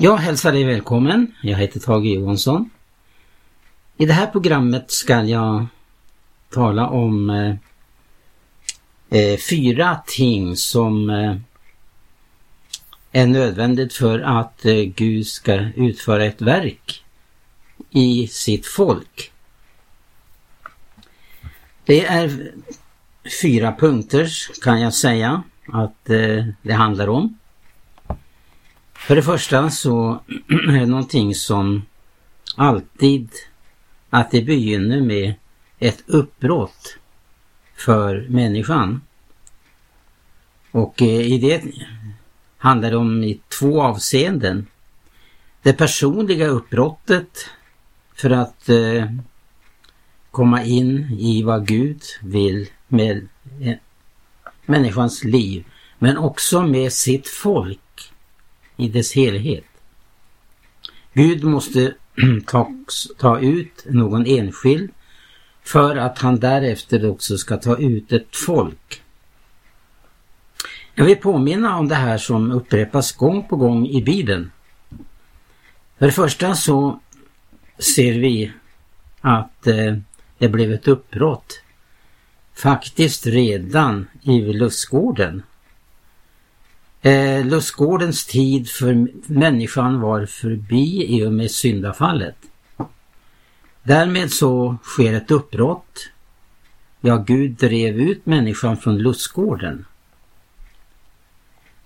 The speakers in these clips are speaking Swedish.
Jag hälsar dig välkommen. Jag heter Tage Johansson. I det här programmet ska jag tala om eh, eh, fyra ting som eh, är nödvändigt för att eh, Gud ska utföra ett verk i sitt folk. Det är fyra punkter kan jag säga att eh, det handlar om. För det första så är det någonting som alltid att det begynner med ett uppbrott för människan. Och eh, i det handlar det om i två avseenden. Det personliga uppbrottet för att eh, komma in i vad Gud vill med eh, människans liv men också med sitt folk i dess helhet. Gud måste ta, ta ut någon enskild för att han därefter också ska ta ut ett folk. Jag vill påminna om det här som upprepas gång på gång i Bibeln. För det första så ser vi att eh, det blev ett uppbrott faktiskt redan i lustgården Eh, lustgårdens tid för människan var förbi i och med syndafallet. Därmed så sker ett uppbrott. Ja, Gud drev ut människan från lustgården.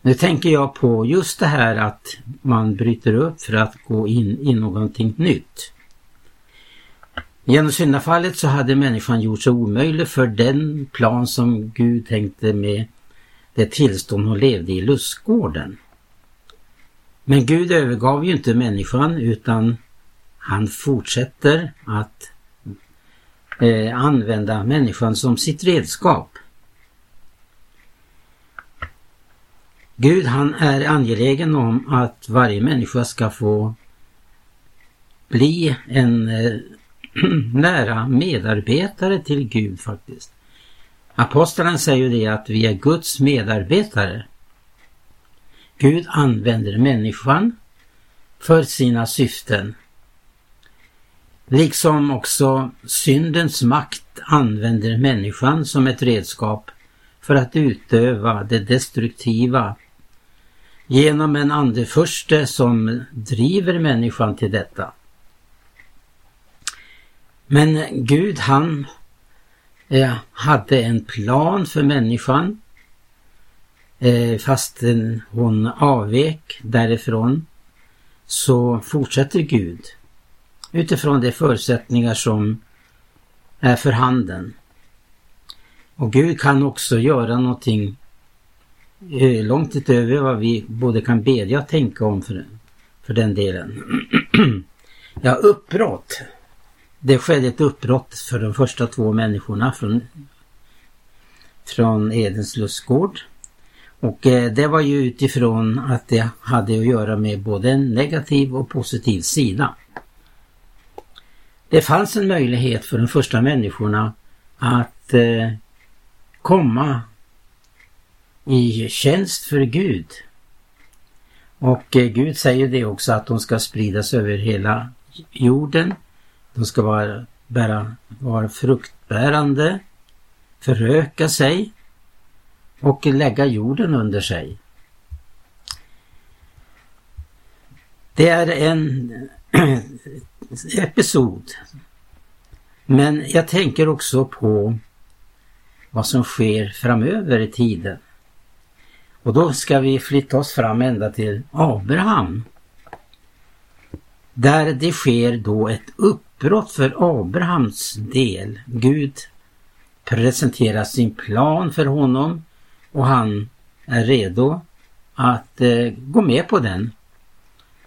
Nu tänker jag på just det här att man bryter upp för att gå in i någonting nytt. Genom syndafallet så hade människan gjort sig omöjlig för den plan som Gud tänkte med det tillstånd hon levde i lustgården. Men Gud övergav ju inte människan utan han fortsätter att eh, använda människan som sitt redskap. Gud han är angelägen om att varje människa ska få bli en eh, nära medarbetare till Gud faktiskt. Aposteln säger det att vi är Guds medarbetare. Gud använder människan för sina syften. Liksom också syndens makt använder människan som ett redskap för att utöva det destruktiva genom en andeförste som driver människan till detta. Men Gud han Eh, hade en plan för människan. fast fastän hon avvek därifrån så fortsätter Gud utifrån de förutsättningar som är för handen. Och Gud kan också göra någonting eh, långt utöver vad vi både kan bedja och tänka om för, för den delen. ja, uppbrott det skedde ett uppbrott för de första två människorna från, från Edens lustgård. Och eh, det var ju utifrån att det hade att göra med både en negativ och positiv sida. Det fanns en möjlighet för de första människorna att eh, komma i tjänst för Gud. Och eh, Gud säger det också att de ska spridas över hela jorden de ska vara, bära, vara fruktbärande, föröka sig och lägga jorden under sig. Det är en episod. Men jag tänker också på vad som sker framöver i tiden. Och då ska vi flytta oss fram ända till Abraham. Där det sker då ett upp uppbrott för Abrahams del. Gud presenterar sin plan för honom och han är redo att eh, gå med på den.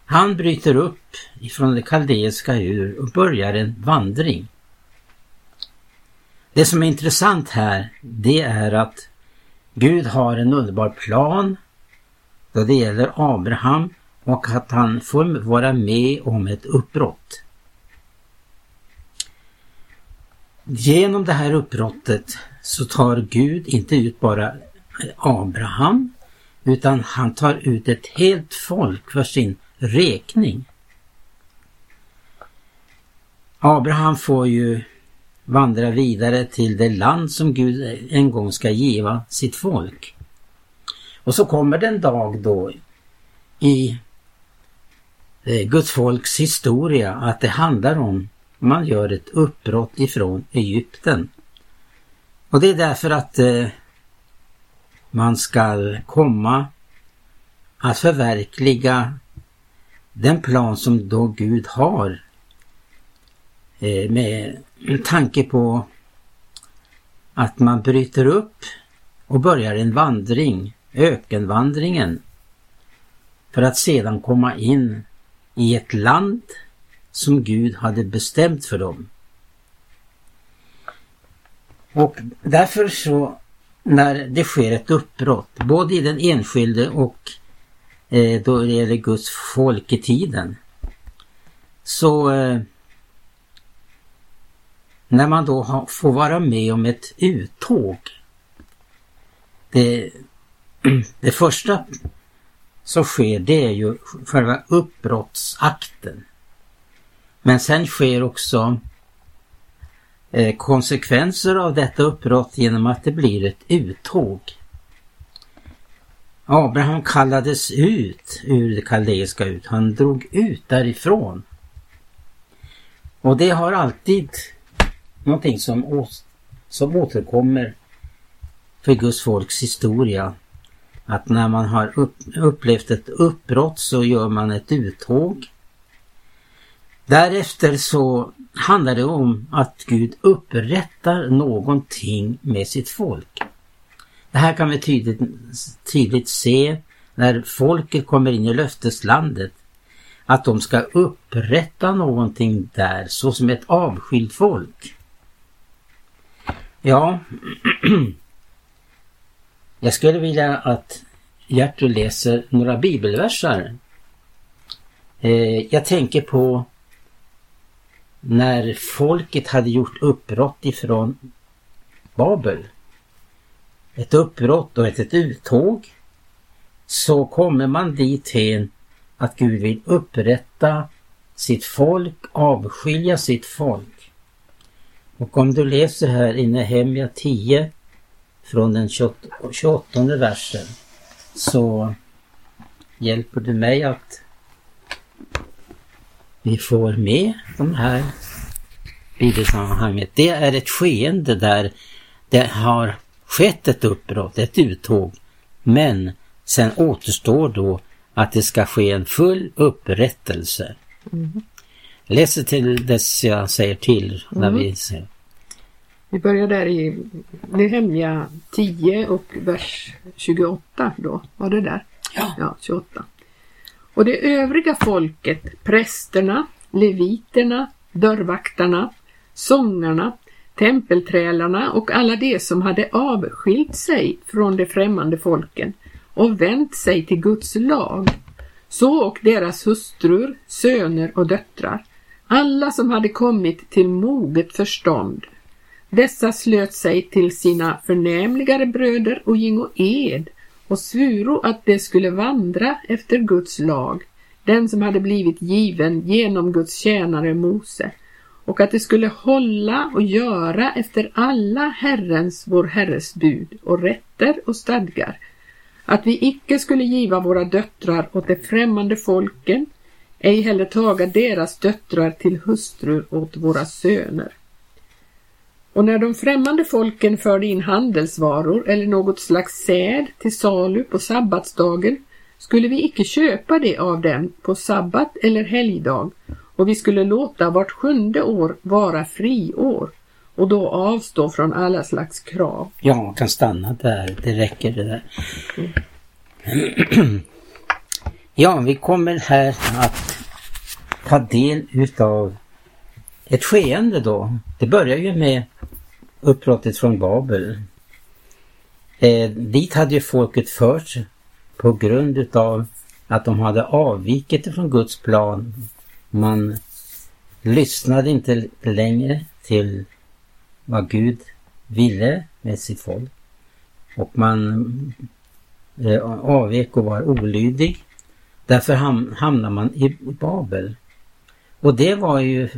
Han bryter upp ifrån det kaldeiska ur och börjar en vandring. Det som är intressant här det är att Gud har en underbar plan då det gäller Abraham och att han får vara med om ett uppbrott. Genom det här uppbrottet så tar Gud inte ut bara Abraham utan han tar ut ett helt folk för sin räkning. Abraham får ju vandra vidare till det land som Gud en gång ska giva sitt folk. Och så kommer det en dag då i eh, Guds folks historia att det handlar om man gör ett uppbrott ifrån Egypten. Och det är därför att eh, man ska komma att förverkliga den plan som då Gud har eh, med tanke på att man bryter upp och börjar en vandring, ökenvandringen, för att sedan komma in i ett land som Gud hade bestämt för dem. Och därför så när det sker ett uppbrott, både i den enskilde och eh, då det gäller Guds folk i tiden. Så eh, när man då har, får vara med om ett uttåg. Det, det första som sker det är ju själva uppbrottsakten. Men sen sker också eh, konsekvenser av detta uppbrott genom att det blir ett uttåg. Abraham kallades ut ur det kaldeiska ut. Han drog ut därifrån. Och det har alltid någonting som, som återkommer för Guds folks historia. Att när man har upp, upplevt ett uppbrott så gör man ett uttåg. Därefter så handlar det om att Gud upprättar någonting med sitt folk. Det här kan vi tydligt, tydligt se när folket kommer in i löfteslandet. Att de ska upprätta någonting där såsom ett avskilt folk. Ja, jag skulle vilja att Gertrud läser några bibelversar. Eh, jag tänker på när folket hade gjort uppbrott ifrån Babel. Ett uppbrott och ett, uttåg. Så kommer man dithän att Gud vill upprätta sitt folk, avskilja sitt folk. Och om du läser här i Nehemja 10 från den 28, versen så hjälper du mig att vi får med de här bibelsammanhanget. Det är ett skeende där det har skett ett uppbrott, ett uttåg. Men sen återstår då att det ska ske en full upprättelse. Mm. Läser till dess jag säger till. När mm. vi, ser. vi börjar där i Nehemja 10 och vers 28 då. Var det där? Ja. ja 28. Och det övriga folket, prästerna, leviterna, dörrvaktarna, sångarna, tempelträlarna och alla de som hade avskilt sig från de främmande folken och vänt sig till Guds lag, så och deras hustrur, söner och döttrar, alla som hade kommit till moget förstånd. Dessa slöt sig till sina förnämligare bröder och gingo ed och svuro att de skulle vandra efter Guds lag, den som hade blivit given genom Guds tjänare Mose, och att de skulle hålla och göra efter alla Herrens, vår Herres bud och rätter och stadgar, att vi icke skulle giva våra döttrar åt de främmande folken, ej heller taga deras döttrar till hustrur åt våra söner. Och när de främmande folken förde in handelsvaror eller något slags säd till salu på sabbatsdagen skulle vi icke köpa det av dem på sabbat eller helgdag och vi skulle låta vart sjunde år vara friår och då avstå från alla slags krav. Ja, man kan stanna där. Det räcker det där. Mm. ja, vi kommer här att ta del utav ett skeende då. Det börjar ju med uppbrottet från Babel. Eh, dit hade ju folket förts på grund utav att de hade avvikit från Guds plan. Man lyssnade inte längre till vad Gud ville med sitt folk. Och man eh, avvek och var olydig. Därför hamnar man i Babel. Och det var ju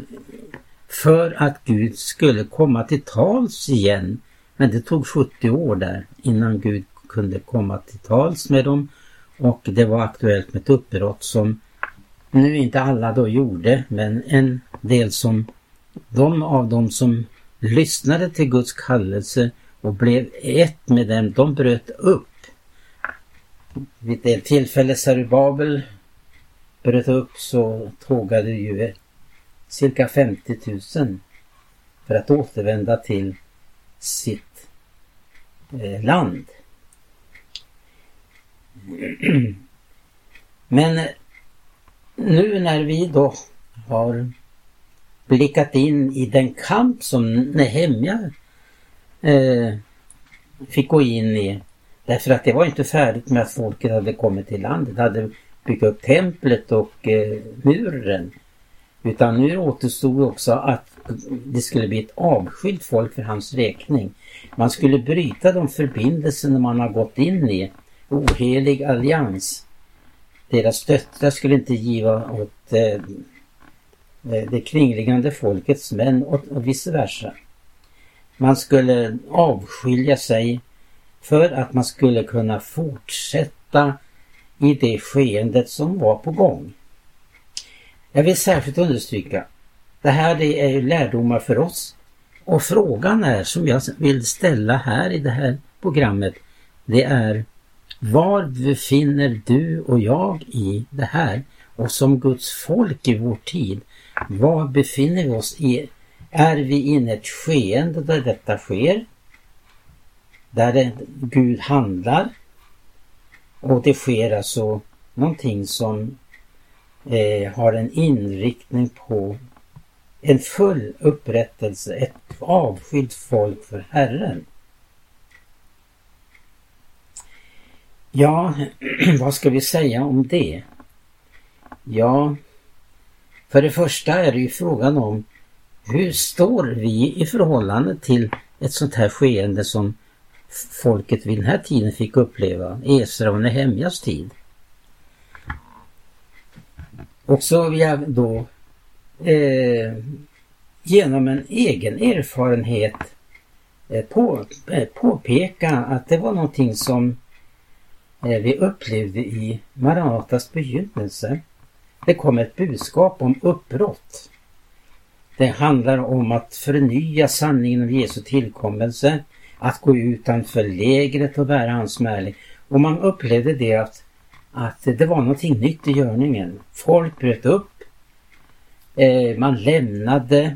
för att Gud skulle komma till tals igen. Men det tog 70 år där innan Gud kunde komma till tals med dem och det var aktuellt med ett uppbrott som nu inte alla då gjorde men en del som de av dem som lyssnade till Guds kallelse och blev ett med dem, de bröt upp. Vid ett tillfälle Sarubabel bröt upp så tågade ju cirka 50 000 för att återvända till sitt eh, land. Men eh, nu när vi då har blickat in i den kamp som Nehemja eh, fick gå in i. Därför att det var inte färdigt med att folket hade kommit till landet, hade byggt upp templet och eh, muren. Utan nu återstod också att det skulle bli ett avskilt folk för hans räkning. Man skulle bryta de förbindelser man har gått in i ohelig allians. Deras döttrar skulle inte giva åt eh, eh, det kringliggande folkets män och, och vice versa. Man skulle avskilja sig för att man skulle kunna fortsätta i det skeendet som var på gång. Jag vill särskilt understryka, det här det är ju lärdomar för oss. Och frågan är som jag vill ställa här i det här programmet, det är var befinner du och jag i det här? Och som Guds folk i vår tid, var befinner vi oss i? Är vi inne i ett skeende där detta sker? Där Gud handlar? Och det sker alltså någonting som eh, har en inriktning på en full upprättelse, ett avskilt folk för Herren. Ja, vad ska vi säga om det? Ja, för det första är det ju frågan om hur står vi i förhållande till ett sånt här skeende som folket vid den här tiden fick uppleva, Esra och Nehemjas tid. Och så vill jag då eh, genom en egen erfarenhet eh, på, eh, påpeka att det var någonting som eh, vi upplevde i Maranatas begynnelse. Det kom ett budskap om uppbrott. Det handlar om att förnya sanningen om Jesu tillkommelse, att gå utanför lägret och bära hans märlig. Och man upplevde det att, att det var någonting nytt i görningen. Folk bröt upp. Eh, man lämnade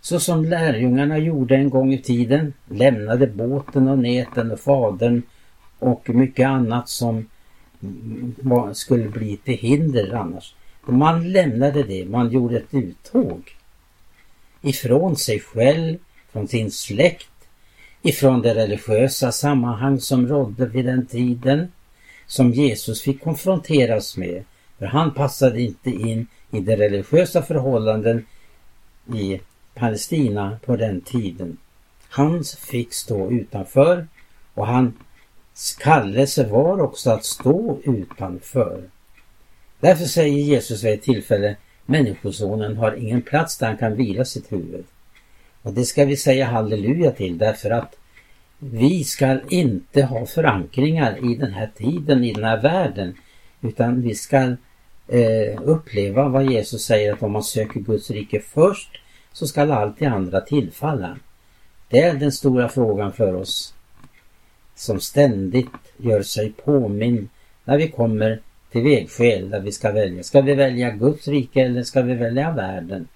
så som lärjungarna gjorde en gång i tiden. Lämnade båten och näten och fadern och mycket annat som skulle bli till hinder annars. Man lämnade det, man gjorde ett uttåg ifrån sig själv, från sin släkt, ifrån det religiösa sammanhang som rådde vid den tiden, som Jesus fick konfronteras med. För han passade inte in i de religiösa förhållanden i Palestina på den tiden. Han fick stå utanför och hans kallelse var också att stå utanför. Därför säger Jesus vid ett tillfälle Människosonen har ingen plats där han kan vila sitt huvud. Och det ska vi säga halleluja till därför att vi ska inte ha förankringar i den här tiden, i den här världen. Utan vi ska eh, uppleva vad Jesus säger att om man söker Guds rike först så ska allt det andra tillfalla. Det är den stora frågan för oss som ständigt gör sig påminn när vi kommer till vägskäl där vi ska välja. Ska vi välja Guds rike eller ska vi välja världen?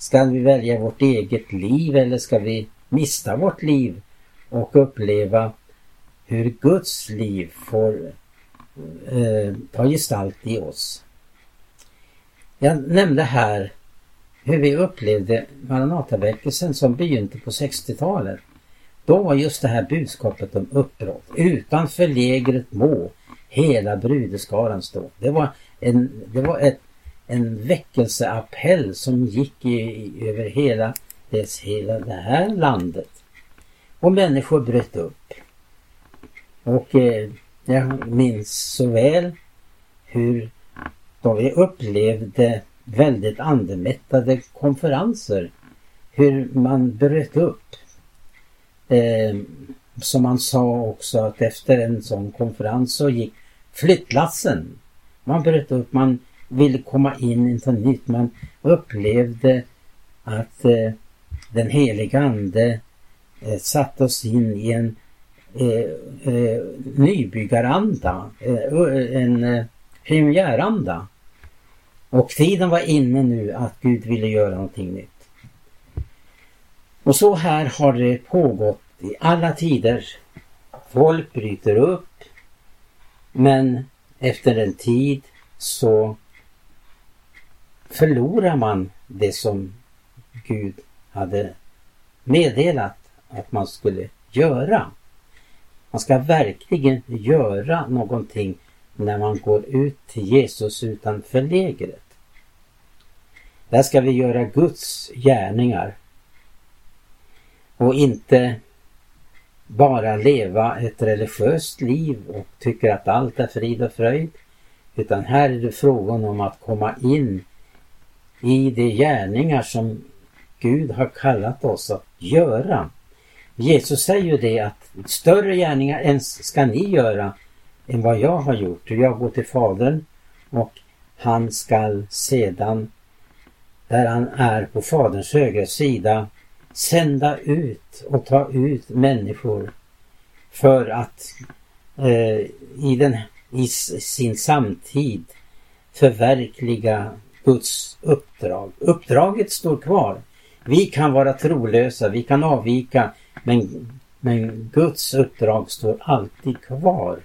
Ska vi välja vårt eget liv eller ska vi mista vårt liv och uppleva hur Guds liv får eh, ta gestalt i oss? Jag nämnde här hur vi upplevde Maranataväckelsen som begynte på 60-talet. Då var just det här budskapet om uppbrott. Utanför lägret må hela brudeskaran stå. Det var en, det var ett, en väckelseappell som gick i, i, över hela, dess, hela det här landet. Och människor bröt upp. Och eh, jag minns så väl hur då vi upplevde väldigt andemättade konferenser. Hur man bröt upp. Eh, som man sa också att efter en sån konferens så gick flyttlassen. Man bröt upp, man ville komma in i något nytt. Man upplevde att eh, den heliga Ande eh, satte oss in i en eh, eh, nybyggaranda, eh, eh en eh, pionjäranda. Och tiden var inne nu att Gud ville göra någonting nytt. Och så här har det pågått i alla tider. Folk bryter upp men efter en tid så förlorar man det som Gud hade meddelat att man skulle göra. Man ska verkligen göra någonting när man går ut till Jesus utanför lägret. Där ska vi göra Guds gärningar och inte bara leva ett religiöst liv och tycka att allt är frid och fröjd. Utan här är det frågan om att komma in i de gärningar som Gud har kallat oss att göra. Jesus säger ju det att större gärningar än ska ni göra än vad jag har gjort. Jag går till Fadern och han skall sedan där han är på Faderns högra sida sända ut och ta ut människor för att eh, i, den, i sin samtid förverkliga Guds uppdrag. Uppdraget står kvar. Vi kan vara trolösa, vi kan avvika men, men Guds uppdrag står alltid kvar.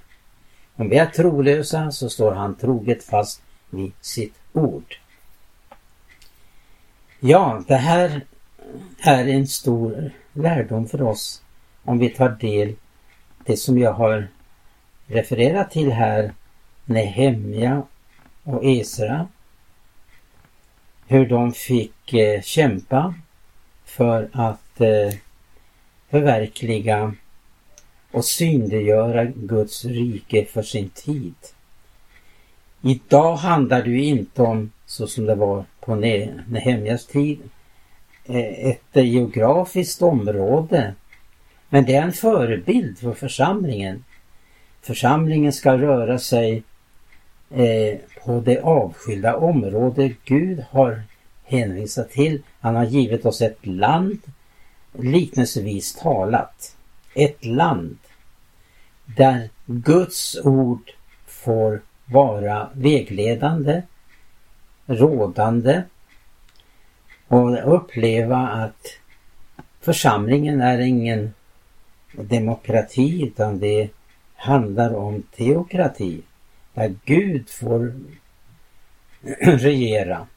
Om vi är trolösa så står han troget fast vid sitt ord. Ja, det här är en stor lärdom för oss om vi tar del det som jag har refererat till här, Nehemja och Esra. Hur de fick eh, kämpa för att eh, förverkliga och synliggöra Guds rike för sin tid. Idag handlar det ju inte om så som det var på Nehemjas tid eh, ett geografiskt område. Men det är en förebild för församlingen. Församlingen ska röra sig eh, på det avskilda område Gud har hänvisat till. Han har givit oss ett land, liknelsevis talat. Ett land där Guds ord får vara vägledande, rådande och uppleva att församlingen är ingen demokrati utan det handlar om teokrati. Där Gud får regera.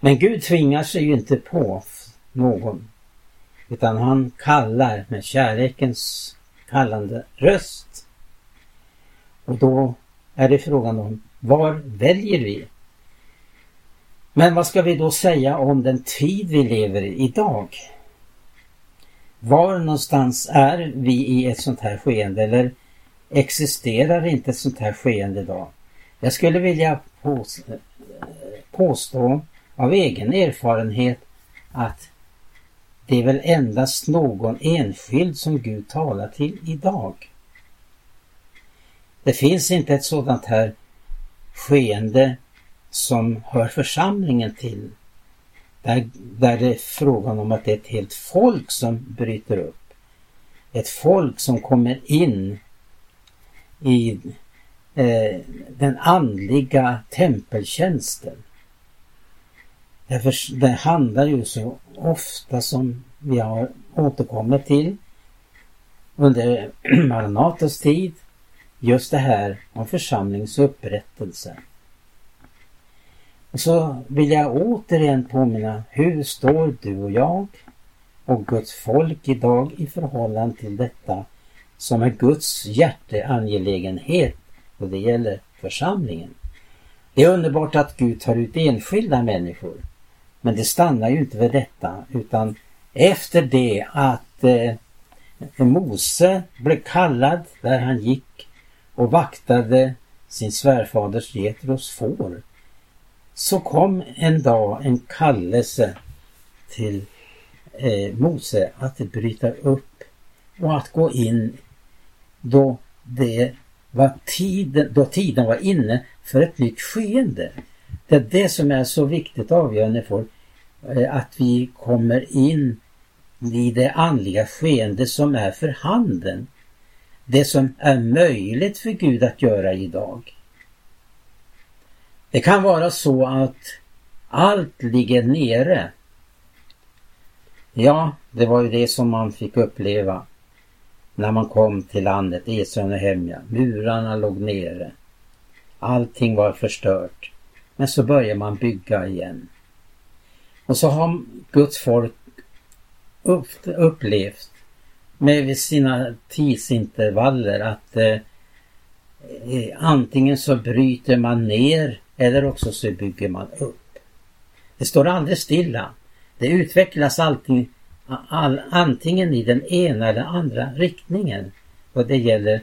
Men Gud tvingar sig ju inte på någon. Utan han kallar med kärlekens kallande röst. Och då är det frågan om var väljer vi? Men vad ska vi då säga om den tid vi lever i idag? Var någonstans är vi i ett sånt här skeende eller existerar inte ett sånt här skeende idag? Jag skulle vilja påstå av egen erfarenhet att det är väl endast någon enskild som Gud talar till idag. Det finns inte ett sådant här skeende som hör församlingen till. Där, där det är frågan om att det är ett helt folk som bryter upp. Ett folk som kommer in i eh, den andliga tempeltjänsten. Därför, det handlar ju så ofta som vi har återkommit till under Maranatas tid just det här om församlingsupprättelse. Och så vill jag återigen påminna, hur står du och jag och Guds folk idag i förhållande till detta som är Guds hjärteangelägenhet och det gäller församlingen. Det är underbart att Gud tar ut enskilda människor. Men det stannar ju inte vid detta utan efter det att eh, Mose blev kallad där han gick och vaktade sin svärfaders Getros får så kom en dag en kallelse till eh, Mose att bryta upp och att gå in då det var tiden, då tiden var inne för ett nytt skeende. Det är det som är så viktigt avgörande för eh, att vi kommer in i det andliga skeende som är för handen. Det som är möjligt för Gud att göra idag. Det kan vara så att allt ligger nere. Ja, det var ju det som man fick uppleva när man kom till landet Esron och Hemja. Murarna låg nere. Allting var förstört. Men så börjar man bygga igen. Och så har Guds folk upplevt med sina tidsintervaller att eh, eh, antingen så bryter man ner eller också så bygger man upp. Det står aldrig stilla. Det utvecklas alltid all, antingen i den ena eller andra riktningen och det gäller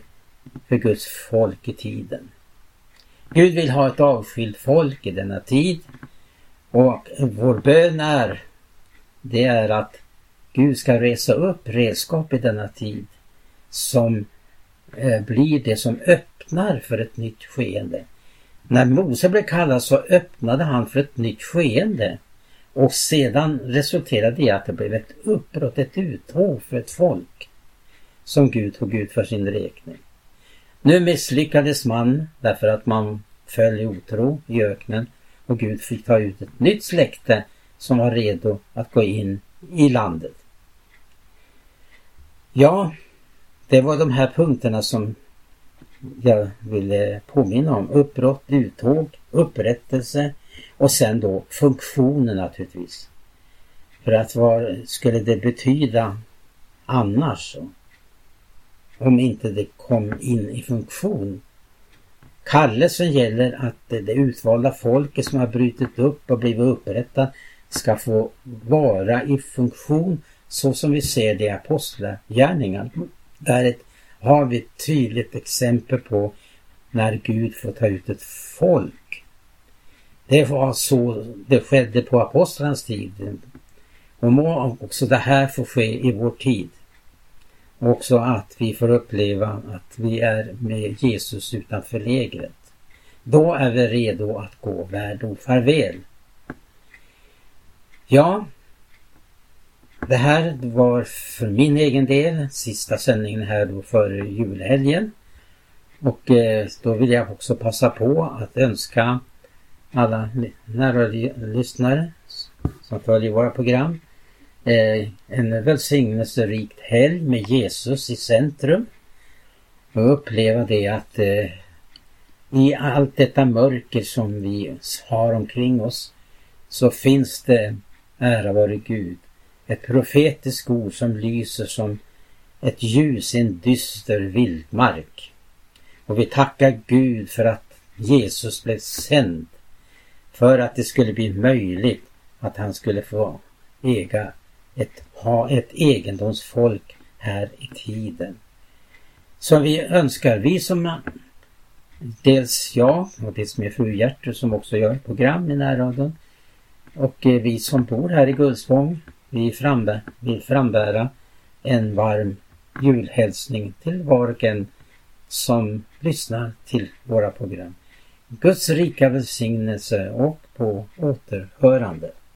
för Guds folk i tiden. Gud vill ha ett avskilt folk i denna tid och vår bön är det är att Gud ska resa upp redskap i denna tid som eh, blir det som öppnar för ett nytt skeende. När Mose blev kallad så öppnade han för ett nytt skeende och sedan resulterade det i att det blev ett uppbrott, ett uttåg för ett folk som Gud tog ut för sin räkning. Nu misslyckades man därför att man föll i otro i öknen och Gud fick ta ut ett nytt släkte som var redo att gå in i landet. Ja, det var de här punkterna som jag ville påminna om. Uppbrott, uttåg, upprättelse och sen då funktionen naturligtvis. För att vad skulle det betyda annars? Om inte det kom in i funktion. Kallelsen gäller att det utvalda folket som har brutit upp och blivit upprättat ska få vara i funktion så som vi ser det i apostlagärningarna. Där har vi ett tydligt exempel på när Gud får ta ut ett folk. Det var så det skedde på apostlarnas tid. Och må också det här få ske i vår tid. Också att vi får uppleva att vi är med Jesus utanför lägret. Då är vi redo att gå värld och farväl. Ja, det här var för min egen del sista sändningen här då före julhelgen. Och eh, då vill jag också passa på att önska alla nära lyssnare som följer våra program eh, en välsignelserik helg med Jesus i centrum. Och uppleva det att eh, i allt detta mörker som vi har omkring oss så finns det, ära vare Gud, ett profetiskt ord som lyser som ett ljus i en dyster vildmark. Och vi tackar Gud för att Jesus blev sänd för att det skulle bli möjligt att han skulle få äga ett, ha ett egendomsfolk här i tiden. Så vi önskar, vi som dels jag och dels min fru Gertrud som också gör program i närradion och eh, vi som bor här i Gullspång vi frambär, vill frambära en varm julhälsning till var och en som lyssnar till våra program. Guds rika välsignelse och på återhörande.